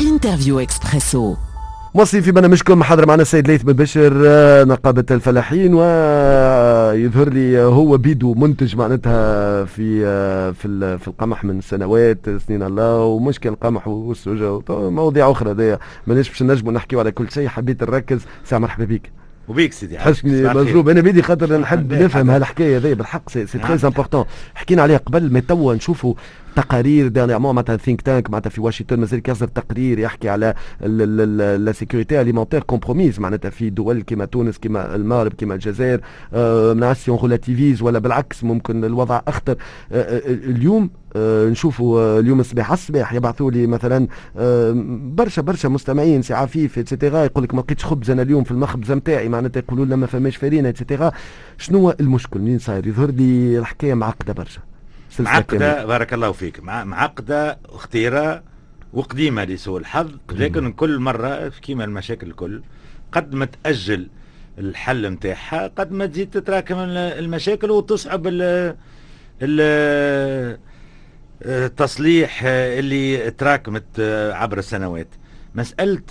interview اكسبريسو موصلين في برنامجكم حاضر معنا السيد ليث بن بشر آه، نقابة الفلاحين ويظهر لي هو بيدو منتج معناتها في آه، في في القمح من سنوات سنين الله ومشكل القمح والسوجة مواضيع أخرى دي ماناش باش نجموا نحكيو على كل شيء حبيت نركز. ساعة مرحبا بك. وبيك سيدي حسني مضروب أنا بيدي خاطر نحب نفهم هالحكاية هذه بالحق c'est très important حكينا عليها قبل ما توا نشوفوا تقارير dernièrement معناتها think tank معناتها في واشنطن مازال يصدر تقرير يحكي على la sécurité alimentaire compromise معناتها في دول كما تونس كما المغرب كما الجزائر. آه نعسي relativise ولا بالعكس ممكن الوضع أخطر. آه, آه، اليوم نشوفوا اليوم الصباح الصباح يبعثوا لي مثلا برشا برشا مستمعين سي عفيف et cetera يقول لك ما لقيتش خبز أنا اليوم في المخبزه نتاعي معناتها يقولوا لنا ما فماش فارينة et cetera شنو المشكل؟ منين صاير؟ يظهر لي الحكاية معقدة برشا. معقدة بارك الله فيك. معقدة اختيرة وقديمة لسوء الحظ. لكن كل مرة كيما المشاكل الكل قد ما تأجل الحل نتاعها قد ما تزيد تتراكم المشاكل وتصعب ال التصليح اللي تراكمت عبر السنوات. مسألة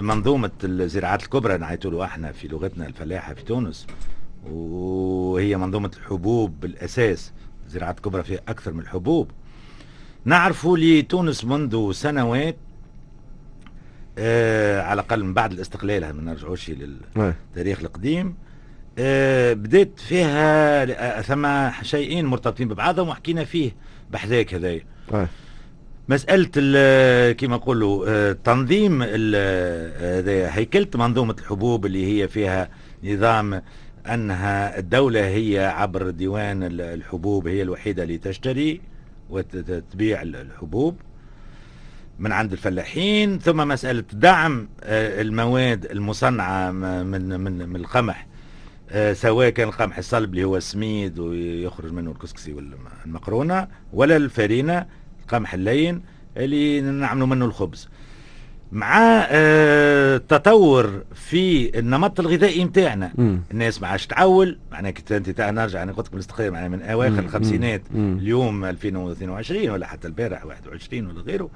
منظومة الزراعات الكبرى نعيتوا له إحنا في لغتنا الفلاحة في تونس وهي منظومة الحبوب بالأساس. زراعات كبرى فيها أكثر من الحبوب نعرف لتونس منذ سنوات آه على الأقل من بعد الاستقلال ما نرجعوش للتاريخ القديم آه بدأت فيها آه، ثم شيئين مرتبطين ببعضهم وحكينا فيه بحذاك هذايا. مسألة كما نقولوا آه، تنظيم آه، هيكلة منظومة الحبوب اللي هي فيها نظام أنها الدولة هي عبر ديوان الحبوب هي الوحيدة اللي تشتري وتبيع الحبوب من عند الفلاحين. ثم مسألة دعم آه، المواد المصنعة من من من القمح آه، سواء كان القمح الصلب اللي هو السميد ويخرج منه الكسكسي والمقرونة ولا الفرينة القمح اللين اللي نعملوا منه الخبز. مع آه تطور في النمط الغذائي نتاعنا الناس ما عادش تعول. معناها كنت انت نرجع أنا قلت لك الاستقلال معناها من أواخر الخمسينات. اليوم 2022 ولا حتى البارح 21 ولا غيره.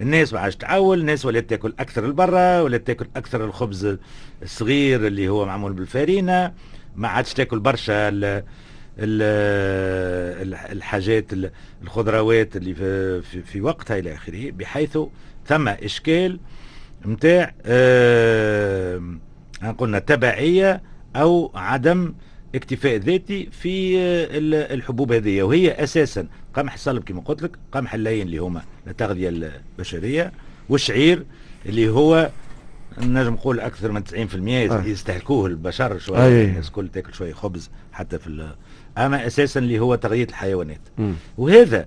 الناس ما عادش تعول. الناس ولات تاكل أكثر البرة ولات تاكل أكثر الخبز الصغير اللي هو معمول بالفارينة. ما عادش تاكل برشا الحاجات الخضروات اللي في, في, في وقتها إلى آخره بحيث ثم إشكال نتاع آه قلنا تبعية أو عدم اكتفاء ذاتي في الحبوب هذه وهي أساسا قمح الصلب كما قلت لك قمح اللين اللي هما التغذية البشرية والشعير اللي هو نجم نقول أكثر من 90% آه. يستهلكوه البشر شوية الناس الكل تاكل شوية خبز حتى في اما أساسا اللي هو تغذيه الحيوانات. م. وهذا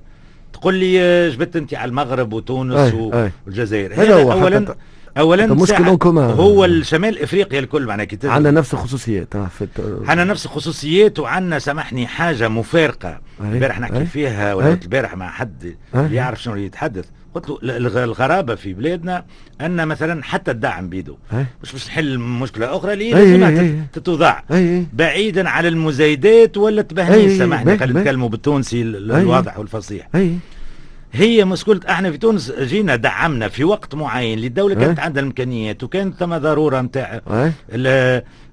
تقول لي جبت أنت على المغرب وتونس أي والجزائر. هذا هو اولا اولا مشكل هو الشمال إفريقيا الكل معناها كي عندنا نفس الخصوصيات عندنا نفس الخصوصيات وعندنا سامحني حاجة مفارقة. البارح نحكي فيها ولا البارح مع حد يعرف شنو يتحدث. قلت له الغرابة في بلادنا أن مثلا حتى الدعم بيدو مش باش نحل مشكلة أخرى اللي لازم تتوضع. بعيدا على المزايدات ولا تبهنيس سامحني خلينا نتكلموا بالتونسي الواضح والفصيح. هي مشكلة إحنا في تونس جينا دعمنا في وقت معين للدولة كانت عندها الإمكانيات وكانت ثم ضرورة نتاع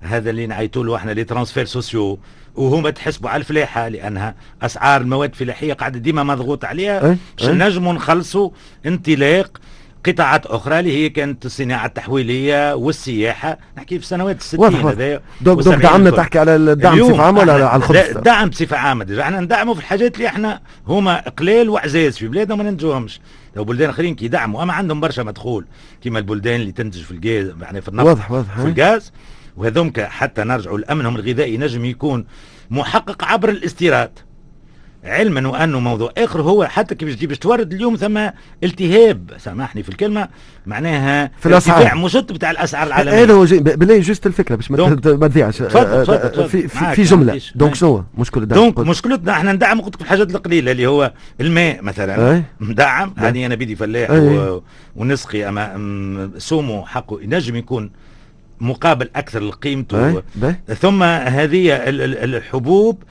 هذا اللي نعيطوا له إحنا les transferts sociaux. وهما تحسبوا على الفلاحة لأنها أسعار المواد الفلاحية قاعدة ديما مضغوط عليها. باش نجموا نخلصوا انطلاق قطاعات أخرى اللي هي كانت الصناعة التحويلية والسياحة. نحكي في سنوات الستين هذايا donc donc دعمنا تحكي على الدعم بصفة عامة ولا على الخبز؟ الدعم بصفة عامة. إحنا ندعموا في الحاجات اللي إحنا هما قليل وعزاز في بلادنا ما ننتجوهمش. لو بلدان آخرين كي يدعموا أما عندهم برشا مدخول. كيما البلدان اللي تنتج في الجاز يعني في النفط واضح واضح. في الغاز. وهذومك حتى نرجعوا لأمنهم الغذائي نجم يكون محقق عبر الاستيراد. علما وأنه موضوع آخر هو حتى كيف تجي باش تورد اليوم ثم التهاب. سامحني في الكلمة معناها في الاسعار مشط بتاع الأسعار العالمية. هذا هو بالله juste الفكرة باش ما تضيعش. في, في, في جملة. donc شنو مشكلة donc مشكلتنا إحنا ندعم قلت الحاجات القليلة اللي هو الماء مثلا. مدعم. هذه أنا بدي فلاح ونسقي اما سومو حقه ينجم يكون مقابل أكثر لقيمته. ثم هذه الحبوب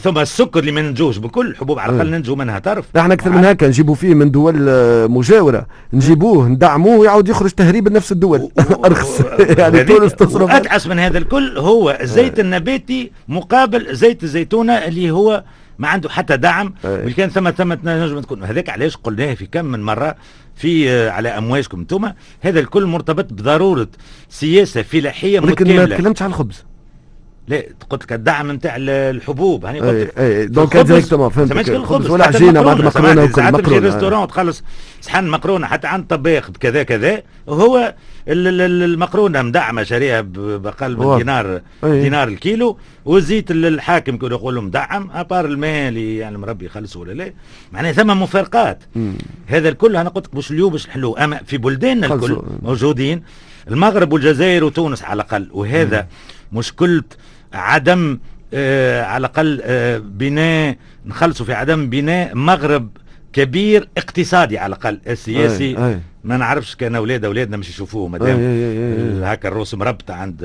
ثم السكر اللي ما ننجوش بكل الحبوب على الأقل ننجو منها طرف إحنا أكثر من هكا نجيبوا فيه من دول آه، مجاوره نجيبوه ندعموه ويعاود يخرج تهريب لنفس الدول. أرخص. يعني تونس تصرف. اتعس من هذا الكل هو الزيت النباتي مقابل زيت الزيتونة اللي هو ما عنده حتى دعم واللي كان ثم ثم نجم تكون. هذاك علاش قلناه في كم من مرة في آه، على أمواجكم. أنتم هذا الكل مرتبط بضرورة سياسة فلاحية متكامله لكن ما تكلمتش على الخبز. لا قلت لك الدعم نتاع الحبوب. هاني قلت لك اي donc directement فهمت الخبز ولا عجينة بعد مكرونة وكل مكرونة. تمشي restaurant تخلص صحن مكرونة حتى عند طباخ بكذا كذا وهو المقرونه مدعمة شاريها باقل من دينار دينار الكيلو. والزيت الحاكم كانوا يقولوا مدعم ابار الماء اللي يعني مربي يخلصوا ولا لا. معناها ثم مفارقات. هذا الكل أنا قلت لك مش اليوم باش نحلوه. أما في بلداننا الكل موجودين المغرب والجزائر وتونس على الأقل. وهذا. مشكله عدم آه على الأقل آه بناء نخلصوا في عدم بناء مغرب كبير اقتصادي على الأقل السياسي أي أي. ما نعرفش كان أولاد أولادنا مش يشوفوه مادام هكا الروس مربطه عند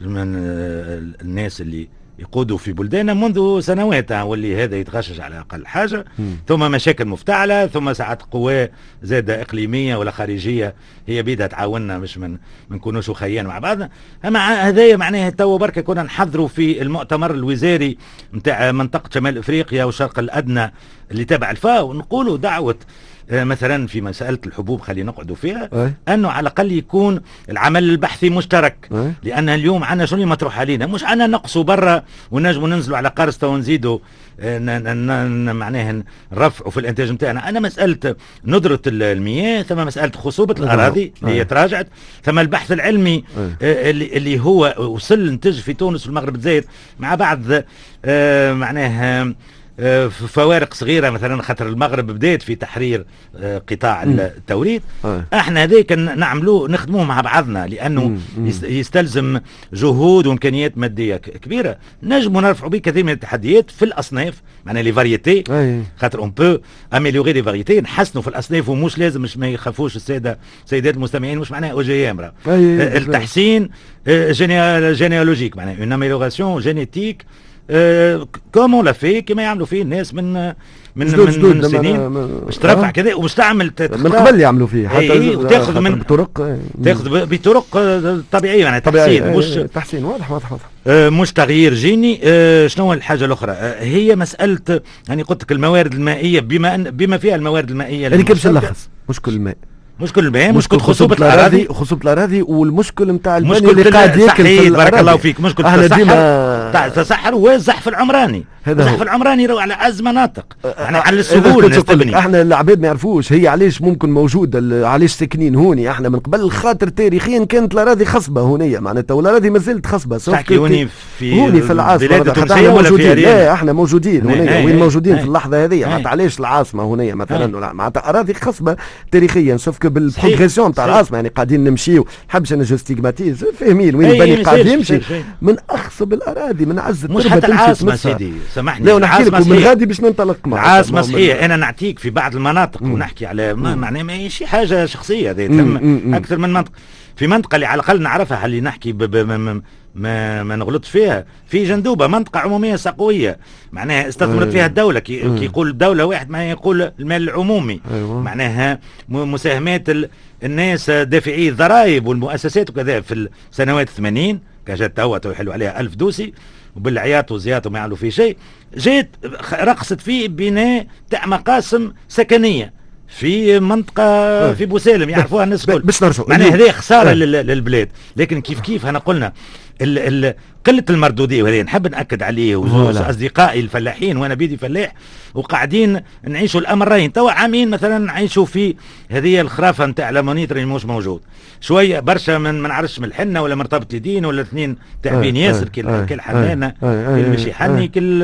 من آه، الناس اللي يقودوا في بلداننا منذ سنوات واللي هذا يتغشش على أقل حاجة. م. ثم مشاكل مفتعلة ثم ساعات قوى زادة إقليمية ولا خارجية. هي بيدها تعاوننا مش من ما نكونوش خيان مع بعضنا أما هذايا معناها تو بركه كنا نحضروا في المؤتمر الوزاري نتاع منطقة شمال إفريقيا والشرق الأدنى اللي تابع الفاو ونقولوا دعوة مثلا في مسألة الحبوب خلينا نقعدوا فيها أي. أنه على الأقل يكون العمل البحثي مشترك أي. لأن اليوم عندنا شنو مطروح علينا؟ مش أنا نقصوا برا ونجموا ننزلوا على قارصة ونزيدوا آه، معناها نرفعوا في الإنتاج نتاعنا. أنا مساله ندرة المياه ثم مساله خصوبة الأراضي اللي هي تراجعت ثم البحث العلمي آه، اللي, اللي هو وصل نتج في تونس والمغرب الجزائر مع بعض معناها آه، فوارق صغيرة مثلا خاطر المغرب بدات في تحرير آه، قطاع التوريد. آه. إحنا هذيك نعملوه نخدموه مع بعضنا لأنه يستلزم جهود وإمكانيات مادية كبيرة. نجموا نرفعوا به كثير من التحديات في الأصناف معناها les variétés خاطر on peut améliorer les variétés نحسنوا في الأصناف ومش لازم مش ما يخافوش السادة سيدات المستمعين مش معناها OGM التحسين généalogique معناها une amélioration génétique comme on l'a fait كما يعملوا فيه الناس من من جدود من, من سنين. باش ترفع كذا وباش تعمل من قبل يعملوا فيه حتى إيه وتاخذ من بطرق تاخذ بطرق طبيعية يعني تحسين مش تحسين واضح واضح واضح. آه مش تغيير جيني. آه شنو الحاجة الأخرى؟ آه هي مسألة يعني قلت لك الموارد المائية بما بما فيها الموارد المائية يعني كيف نلخص؟ مشكل الماء مشكل البيان مشكل خصوبة الأراضي. خصوبة الأراضي والمشكل نتاع البني اللي قاعد ياكل في بارك الله فيك مشكل التصحر التصحر والزحف العمراني؟ الزحف العمراني يروح على أعز مناطق. يعني على السهول تبني إحنا العباد ما يعرفوش هي علاش ممكن موجودة علاش ساكنين هوني؟ إحنا من قبل خاطر تاريخيا كانت الأراضي خصبة هونية معناتها والأراضي ما زالت خصبة. تحكي هوني في هوني في العاصمة حتى موجودين. لا إحنا موجودين هونية وين موجودين في اللحظة هذه معناتها علاش العاصمة هونية مثلا؟ معناتها أراضي خصبة تاريخيا. sauf بال progression نتاع العاصمة يعني قاعدين نمشيو. نحبش أنا je stigmatise فاهمين وين البني قاعد يمشي. من أخصب الأراضي من عز مش حتى العاصمة سيدي. سامحني. لا ونحكي لك من غادي باش ننطلق معك العاصمة صحيح. أنا نعطيك في بعض المناطق ونحكي على معناها ماشي حاجة شخصية أكثر من منطقه في منطقة اللي على الأقل نعرفها اللي نحكي ب ب ما ما, نغلطش فيها. في جندوبة منطقة عمومية سقوية. معناها استثمرت فيها الدولة. كي, كي يقول دولة واحد ما يقول المال العمومي. أيوة. معناها مساهمات الناس دافعي الضرائب والمؤسسات وكذا. في السنوات 80 كجات توا تو يحلوا عليها ألف dossier وبالعياط وزياط وما يعملوا فيه شيء. جيت رخصت فيه بناء تاع مقاسم سكنية في منطقة آه. في بوسالم يعرفوها الناس الكل. باش نرجعوا معناها هذه خسارة للبلاد. لكن كيف كيف انا قلنا ال ال قلة المردودية وهذه نحب نأكد عليه واصدقائي الفلاحين وأنا بيدي فلاح وقاعدين نعيشوا الأمرين توا عامين مثلا نعيشوا في هذه الخرافة نتاع l'ammonitre مش موجود. شوية برشا من ما نعرفش من الحنة ولا مرتبط يدين ولا اثنين تعبين ياسر كل كل حنانة كل مش يحني كل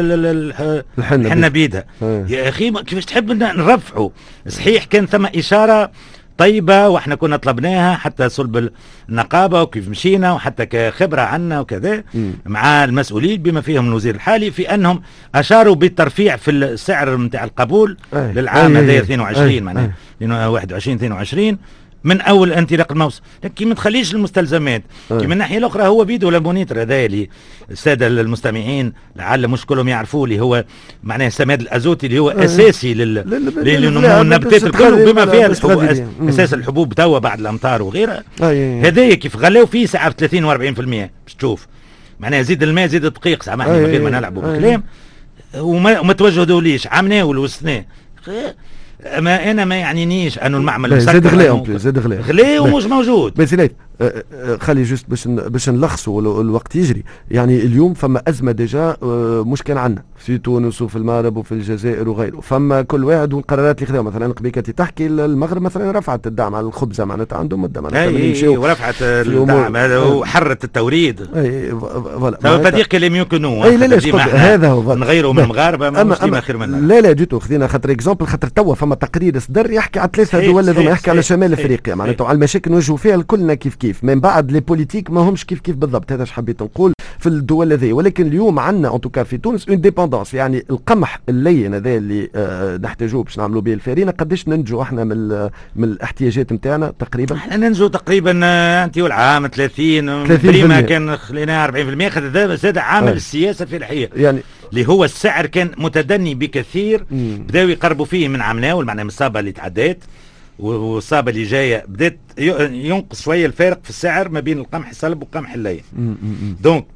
الحنة بيدها. يا أخي كيفاش تحب نرفعوا؟ صحيح كان ثم إشارة طيبة وإحنا كنا طلبناها حتى صلب النقابة وكيف مشينا وحتى كخبرة عنا وكذا. مع المسؤولين بما فيهم الوزير الحالي في أنهم أشاروا بالترفيع في السعر نتاع القبول أي. للعام هذا 22 معناها. 21 22 من أول انطلاق الموسم. لكن ما تخليش المستلزمات. كي من الناحيه الأخرى هو بيدو ولا l'ammonitre هذا اللي السادة المستمعين لعل مش كلهم يعرفوه اللي هو معناه السماد الازوتي اللي هو أساسي لل لنمو النباتات الكل بما فيها الحبوب أساس الحبوب توا بعد الأمطار وغيرها هذايا كيف غلاو فيه ساعة 30 و40% باش تشوف. معناها زيد الماء زيد الدقيق سامحني من غير ما نلعبوا بالكلام. وما, توجهوا عمناه والوسناه ما أنا ما يعنينيش أنه المعمل زاد غلاء زاد غلاء غلاء ومش موجود. بس خلي juste باش باش نلخصوا الوقت يجري. يعني اليوم فما أزمة déjà أه، مش كان عندنا في تونس وفي المغرب وفي الجزائر وغيره. فما كل واحد والقرارات اللي خذاها مثلا قبيلة تحكي المغرب مثلا رفعت الدعم على الخبزه معناتها عندهم مده معناتها أي ورفعت الدعم هذا وحرت التوريد. أي voilà. فهذيك كلام يمكنوا أي لا لا هذا هو. نغيروا من المغاربه ما أما خير منا لا لا juste خذينا خاطر exemple خاطر توا فما تقرير صدر يحكي على ثلاثة دول يحكي على شمال أفريقيا. معناتها على المشاكل نواجهوا فيها كلنا كيف. كيف من بعد les politiques ما همش كيف كيف بالضبط هذا حبيت نقول في الدول هذه. ولكن اليوم عندنا en tout cas في تونس en dépendance يعني القمح اللين هذا اللي آه نحتاجوه باش نعملوا به الفارينة قداش ننجو إحنا من من الاحتياجات نتاعنا تقريبا؟ إحنا ننجو تقريبا آه، انت والعام 30 30 كان خليناها 40% خاطر زاد عامل آه. السياسة في الحقيقة يعني اللي هو السعر كان متدني بكثير بداوا يقربوا فيه من عمناول معناها من الصابه اللي تعدات والصابه اللي جاية. بدات ينقص شوية الفارق في السعر ما بين القمح الصلب والقمح اللين. donc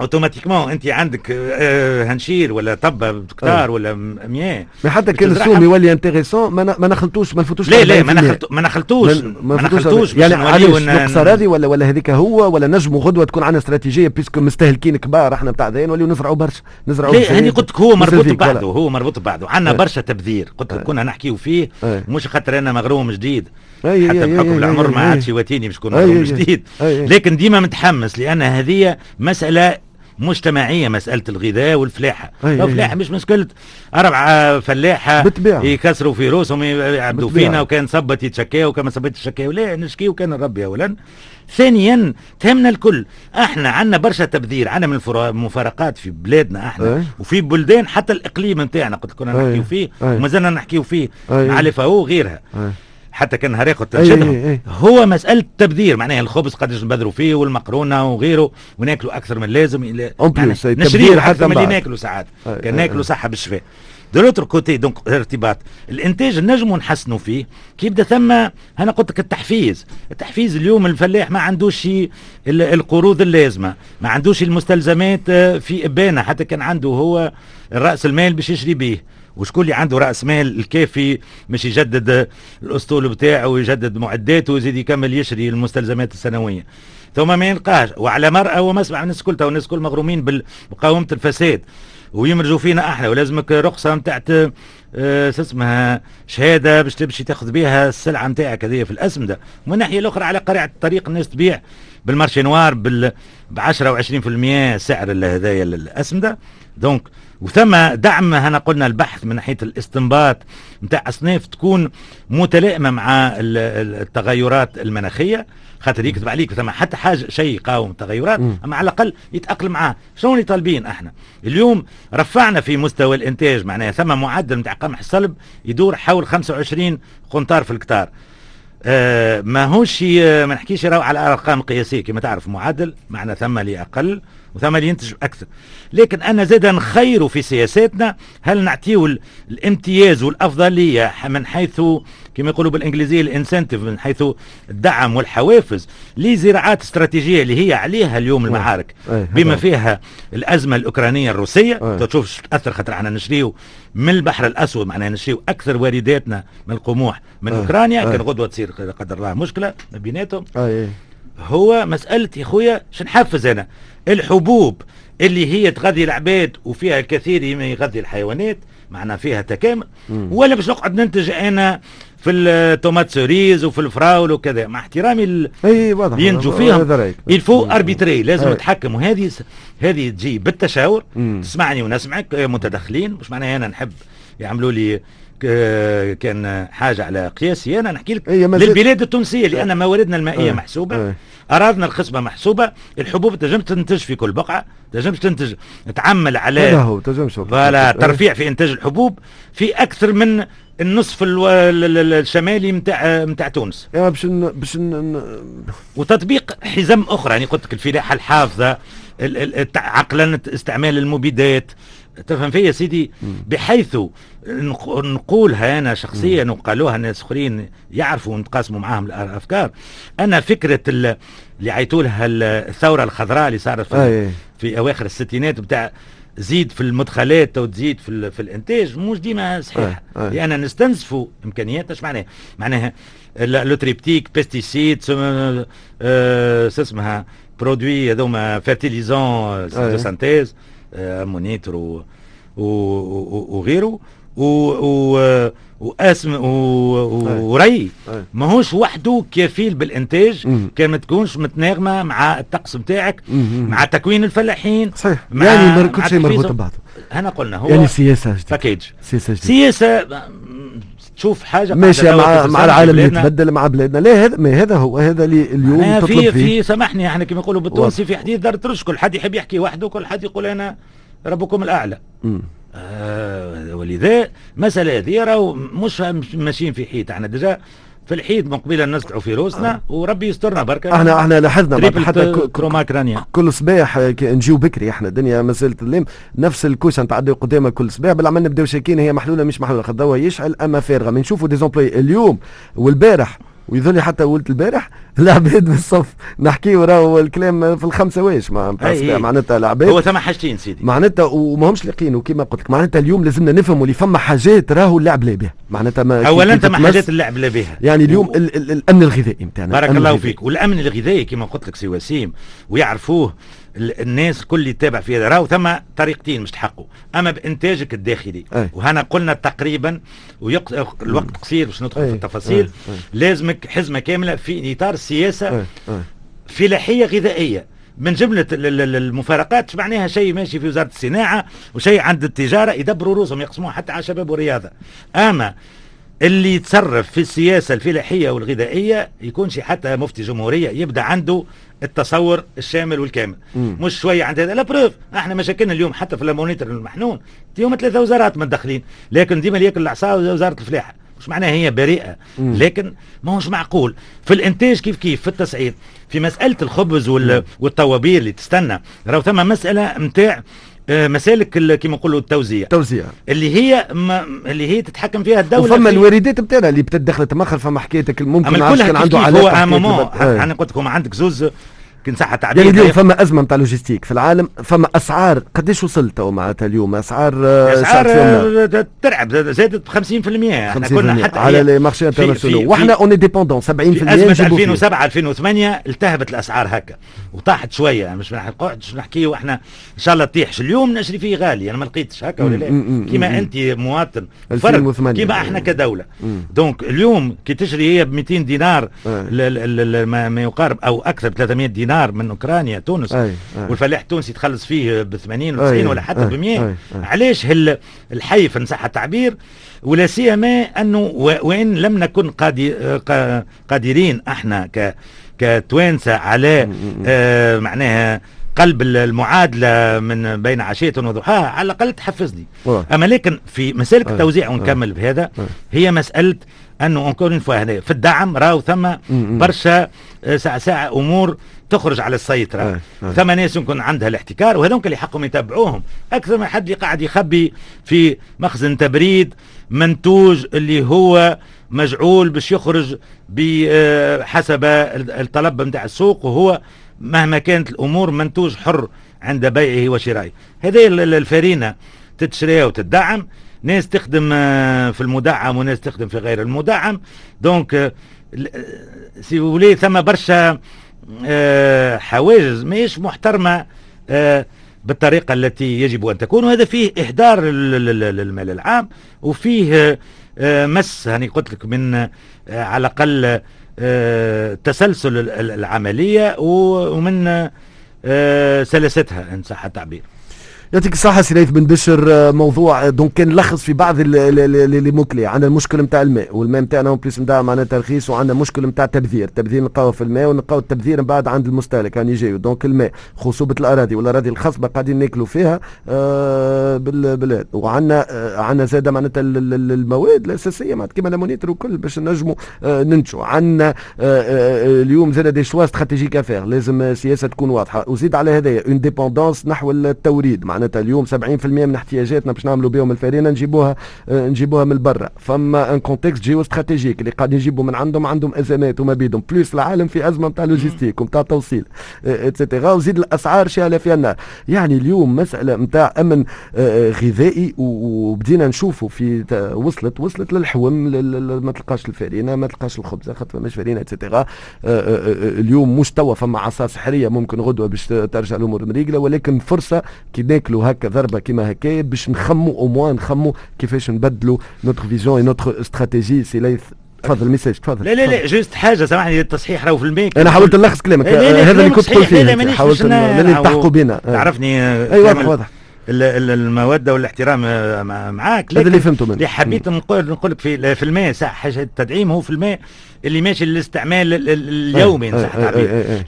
automatiquement انت عندك آه، هنشير ولا طبة هكتار ولا مياه. ما حتى كان السوم يولي intéressant ما ما نخلطوش ما نفوتوش لا لا ما نخلط ما نخلطوش. ما نخلطوش يعني علاش؟ نقصر هذه ولا ولا هذيك هو ولا نجموا غدوه تكون عندنا استراتيجية puisque مستهلكين كبار إحنا بتاع ذا نوليو نزرعوا برشا نزرعوا لا هاني قلت لك هو مربوط ببعضه هو مربوط ببعضه. عندنا برشا تبذير قلت لك كنا نحكيو فيه. مش خاطر أنا مغروم جديد. حتى بحكم العمر ما عادش يواتيني باش نكون مغروم جديد. لكن ديما متحمس لأن هذه مسألة مجتمعية مسألة الغذاء والفلاحة. الفلاحه مش مشكله اربعه فلاحة بتبيع. يكسروا في روسهم يعبدوا فينا وكان صبت يتشكاو وكان صبت يتشكاو لا نشكي وكان الرب اولا ثانيا تهمنا الكل. إحنا عندنا برشا تبذير عندنا من المفارقات في بلادنا إحنا أي. وفي بلدان حتى الإقليم نتاعنا قلت كنا نحكيو فيه وما زلنا نحكيو فيه مع الفاو وغيرها. أي. حتى كان هريق تنشدهم أي أي. هو مسألة تبذير معناها الخبز قداش نبذروا فيه والمقرونة وغيره وناكلوا أكثر من اللازم. يعني نشريه أكثر من اللي ناكلوا ساعات. كان ناكلوا صحه بالشفاء. de l'autre côté donc ارتباط. الإنتاج نجموا نحسنوا فيه. كي يبدا ثم؟ أنا قلت لك التحفيز. التحفيز اليوم الفلاح ما عندوش القروض اللازمة. ما عندوش المستلزمات آه، في إبانة. حتى كان عنده هو راس المال باش يشري به وشكون اللي عنده رأس مال الكافي مش يجدد الأسطول بتاعه ويجدد معداته ويزيد يكمل يشري المستلزمات السنوية. ثم ما يلقاش وعلى مرأة ومسمع الناس كلها والناس كل مغرومين بمقاومة الفساد. ويمرجوا فينا إحنا ولازمك رخصة نتاعت آه اسمها شهادة باش تمشي تاخذ بها السلعة نتاعك هذه في الأسمدة ومن الناحية الأخرى على قريعة الطريق الناس تبيع بالمارشي نوار بال ب 10 و20% سعر هذايا الأسمدة دونك وثم دعم هنا قلنا البحث من ناحية الاستنباط نتاع أصناف تكون متلائمة مع التغيرات المناخية. خاطر يكتب عليك ثم حتى حاجة شيء يقاوم التغيرات أما على الأقل يتأقلم معاه. شنو اللي طالبين إحنا؟ اليوم رفعنا في مستوى الإنتاج معناها ثم معدل نتاع قمح الصلب يدور حول 25 قنطار في الكتار. آه ما هوش ما نحكيش على أرقام قياسية كما تعرف معدل معنا ثم اللي أقل وثم اللي ينتج أكثر. لكن أنا زاد نخير في سياساتنا هل نعطيه الامتياز والأفضلية من حيث كما يقولوا بالإنجليزية الانسنتيف من حيث الدعم والحوافز لزراعات استراتيجية اللي هي عليها اليوم المعارك. بما فيها الأزمة الأوكرانية الروسية تشوف تأثر خاطر إحنا نشريو من البحر الأسود معناها نشريو أكثر وارداتنا من القموح من أوكرانيا كان غدوه تصير قدر الله مشكلة بيناتهم. هو مسألة يا خويا شنحفز أنا. الحبوب اللي هي تغذي العباد وفيها الكثير ما يغذي الحيوانات معنا فيها تكامل. ولا باش نقعد ننتج أنا في ال tomate cerise وفي الفراول وكذا. مع احترامي ال... أي واضح. ينجو فيهم. il faut arbitrer لازم نتحكم. وهذه هذه تجي بالتشاور. مم. تسمعني ونسمعك متدخلين مش معناها أنا نحب يعملوا لي كان حاجة على قياسي أنا. نحكي لك للبلاد التونسية لأن مواردنا المائية محسوبة. أراضنا الخصبة محسوبة الحبوب تنجم تنتج في كل بقعة تنجم تنتج تعمل على هو تنجم voilà ترفيع في إنتاج الحبوب في أكثر من النصف الشمالي نتاع نتاع تونس. يعني باش باش وتطبيق حزم أخرى يعني قلت لك الفلاحة الحافظة عقلنه استعمال المبيدات. تفهم فيا سيدي؟ بحيث نقولها أنا شخصيا وقالوها ناس أخرين يعرفوا ونتقاسموا معاهم الأفكار. أنا فكرة اللي عيطوا لها الثورة الخضراء اللي صارت في, في أواخر الستينات بتاع زيد في المدخلات وتزيد في, في الإنتاج مش ديما صحيح. لأن نستنزفوا امكانيات إيش معناها معناها لو تريبتيك بيستيسيد آه، آه، اسمها؟ برودوي هذوما فيرتيليزون دو سانتيز مونيتر وغيره و, و واسم وري ماهوش وحده كفيل بالانتاج كان ما تكونش متناغمه مع الطقس نتاعك مع تكوين الفلاحين صحيح يعني كل شيء مربوط ببعضه هنا قلنا هو يعني سياسه جديده باكيج سياسه جديده سياسه تشوف حاجة ماشي مع مع العالم اللي يتبدل مع بلادنا. لا هذا ما هذا هو هذا اللي اليوم تطلب في فيه. في سامحني إحنا كما يقولوا بالتونسي في حديث دار ترش كل حد يحب يحكي وحده كل حد يقول أنا ربكم الأعلى. آه ولذا مسألة هذه راهو مش ماشيين في حيط. إحنا ديجا في الحيط من قبيله نسقعوا في روسنا آه. وربي يسترنا بركة. إحنا إحنا لاحظنا حتى كروما كرانيا كل صباح نجيو بكري إحنا الدنيا مسألة الليم نفس الكوشه نتعداو قدامها كل صباح. بالعمل نبداو شاكين هي محلولة مش محلولة خذ يشعل أما فارغة. من نشوفوا ديزومبلي اليوم والبارح. ويظل حتى قلت البارح العباد بالصف نحكي راهو الكلام في الخمسة واش مع معناتها العباد هو ثم حاجتين سيدي. معناتها وماهمش لاقين وكما قلت لك معناتها اليوم لازمنا نفهموا اللي فما حاجات راهو اللعب لا بها. معناتها ما اولا ثم حاجات اللعب لا بها. يعني اليوم و... ال ال الأمن الغذائي نتاعنا بارك الله فيك. والأمن الغذائي كما قلت لك سي وسيم ويعرفوه. الناس الكل اللي يتابع في هذا. راهو ثم طريقتين مش تحقوا أما بإنتاجك الداخلي. أي. وهنا قلنا تقريبا ويق... الوقت قصير باش ندخل في التفاصيل. أي. أي. لازمك حزمة كاملة في إطار السياسة فلاحية غذائية. من جملة المفارقات معناها شيء ماشي في وزارة الصناعة وشيء عند التجارة يدبروا روسهم يقسموها حتى على شباب والرياضة أما اللي يتصرف في السياسة الفلاحية والغذائية يكونش حتى مفتي جمهورية يبدأ عنده التصور الشامل والكامل. مم. مش شوية عند هذا. la preuve إحنا مشاكلنا اليوم حتى في l'ammonitre المحنون. اليوم ثلاثة وزارات متدخلين لكن ديما ياكل العصا وزارة الفلاحة. مش معناها هي بريئة. مم. لكن ما هوش معقول. في الإنتاج كيف كيف في التصعيد في مسألة الخبز والطوابير اللي تستنى. راهو ثم مسألة نتاع مسالك كما نقولوا التوزيع. توزيع اللي هي ما اللي هي تتحكم فيها الدولة وفما الواردات نتاعنا اللي بتدخل مخر فما حكايتك ممكن كان عنده علاقة هو أنا قلت لكم عندك زوز كان صحة تعبير يعني اليوم فما أزمة نتاع logistique في العالم فما أسعار قديش وصلت معناتها اليوم؟ أسعار أسعار آه، ترعب زادت ب 50% إحنا كنا حتى على les marchés internationaux وإحنا on est dépendant 70% في 2007 2008 التهبت الأسعار هكا وطاحت شوية مش نقعدش نحكي إحنا إن شاء الله تطيحش. اليوم نشري فيه غالي أنا ما لقيتش هكا ولا لا كيما أنت مواطن فرق كيما إحنا كدولة. donc اليوم كي تشري هي ب 200 دينار ما يقارب أو أكثر ب 300 دينار دينار من أوكرانيا تونس. أي أي. والفلاح التونسي تخلص فيه ب 80 و 90 ولا حتى ب 100 علاش هالحيف إن صح التعبير؟ ولا سيما أنه وإن لم نكن قادرين إحنا ك كتوانسة على آه معناها قلب المعادله من بين عشية وضحاها على الأقل تحفزني. أما لكن في مسالك التوزيع ونكمل بهذا هي مسألة انه اونكور فوا هنا. في الدعم راهو ثم برشا آه، ساعة ساعة أمور تخرج على السيطرة. آه. آه. ثم ناس يكون عندها الاحتكار وهذوك اللي حقهم يتبعوهم أكثر من حد اللي قاعد يخبي في مخزن تبريد منتوج اللي هو مجعول باش يخرج بحسب الطلب نتاع السوق وهو مهما كانت الأمور منتوج حر عند بيعه وشرائه. هذه الفرينة تتشري وتدعم. ناس تخدم في المدعم وناس تخدم في غير المدعم. donc سي ولي فما برشا آه، حواجز ماهيش محترمة آه، بالطريقة التي يجب أن تكون. وهذا فيه إهدار للمال العام وفيه آه، مس هاني قلت لك من على الأقل تسلسل العملية ومن سلستها إن صح التعبير. يعطيك الصحة ليث بن بشر آه، موضوع donc كان نلخص في بعض les mots-clés عندنا المشكل نتاع الماء والماء نتاعنا plus نتاع معناتها ترخيص وعندنا مشكل نتاع تبذير التبذير نلقاوه في الماء ونلقاو التبذير من بعد عند المستهلك. يعني يجيو. donc الماء خصوبة الأراضي والأراضي الخصبة قاعدين ناكلوا فيها آه بالبلاد. وعندنا آه عندنا زاد معناتها المواد الأساسية معناتها كيما l'ammonitre وكل باش نجموا آه ننتجوا عندنا آه آه اليوم زاد des choix stratégiques à faire لازم سياسة تكون واضحة. وزيد على هذايا une dépendance نحو التوريد معناتها. اليوم 70% من احتياجاتنا باش نعملوا بهم الفارينه نجيبوها آه، نجيبوها من برا. فما un contexte géostratégique اللي قاعدين يجيبوا من عندهم عندهم أزمات وما بيدهم. plus العالم في أزمة نتاع logistique ونتاع توصيل et cetera وزيد الأسعار شاعلة في النار يعني اليوم مسألة نتاع أمن آه، غذائي وبدينا نشوفوا في وصلت وصلت للحوم ما تلقاش الفارينه ما تلقاش الخبزة خاطر مش فارينه et cetera آه، اليوم مش توا فما عصا سحرية ممكن غدوة باش ترجع الأمور مريقلة ولكن فرصة كي ناكلوا هكا ضربة كيما هكايا باش نخموا au moins نخموا كيفاش نبدلوا notre vision et notre stratégie سي ليث تفضل ال message تفضل. لا لا لا juste حاجة سامحني التصحيح راهو في الميك. أنا حاولت نلخص كلامك. هذا اللي كنت تقول فيه حاولت نلتحقوا بنا تعرفني اي واضح واضح. الموده والاحترام آه، معاك. هذا اللي فهمته منك. اللي حبيت نقول نقول لك في في الماء صح حاجة التدعيم هو في الماء اللي ماشي للاستعمال اليومي صح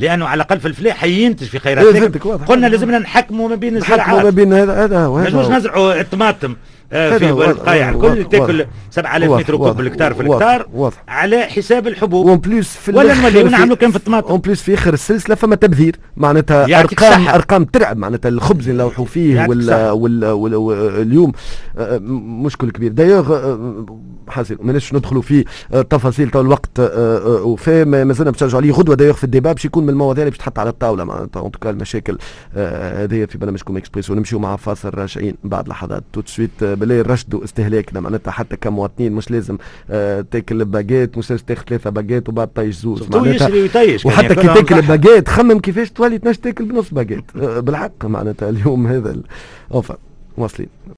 لأنه على الأقل في الفلاح حينتج في خيرات قلنا لازمنا نحكموا ما بين الزراعات. ما بين هذا هذا ما نزرعوا الطماطم. في القايع الكل تاكل 7000 mètres cubes بال hectare في ال hectare على حساب الحبوب. en plus في ولا نوليو نعملوا كان في الطماطم. en plus في آخر السلسلة فما تبذير. معناتها ارقام أرقام ترعب معناتها الخبز اللي نلوحوا فيه ولا ولا, ولا اليوم. آه، مشكل كبير. دايوغ آه، حاسين ماناش ندخلوا في تفاصيل تو الوقت وفي مازلنا باش نرجعوا عليه. غدوة دايوغ في ال débat باش يكون من المواضيع اللي باش تحط على الطاولة معناتها. اون المشاكل هذه في برنامجكم اكسبريس ونمشيو مع فاصل راجعين بعد لحظات. tout de suite بالله رشدوا استهلاكنا معناتها حتى كمواطنين مش لازم آه تاكل باجيت مش لازم تاكل ثلاثة باجيت وبعد طيش زوز. معناتها وحتى كي تاكل باجيت خمم كيفاش تولي تنجم تاكل بنص باجيت آه بالحق معناتها اليوم هذا اوفا واصلين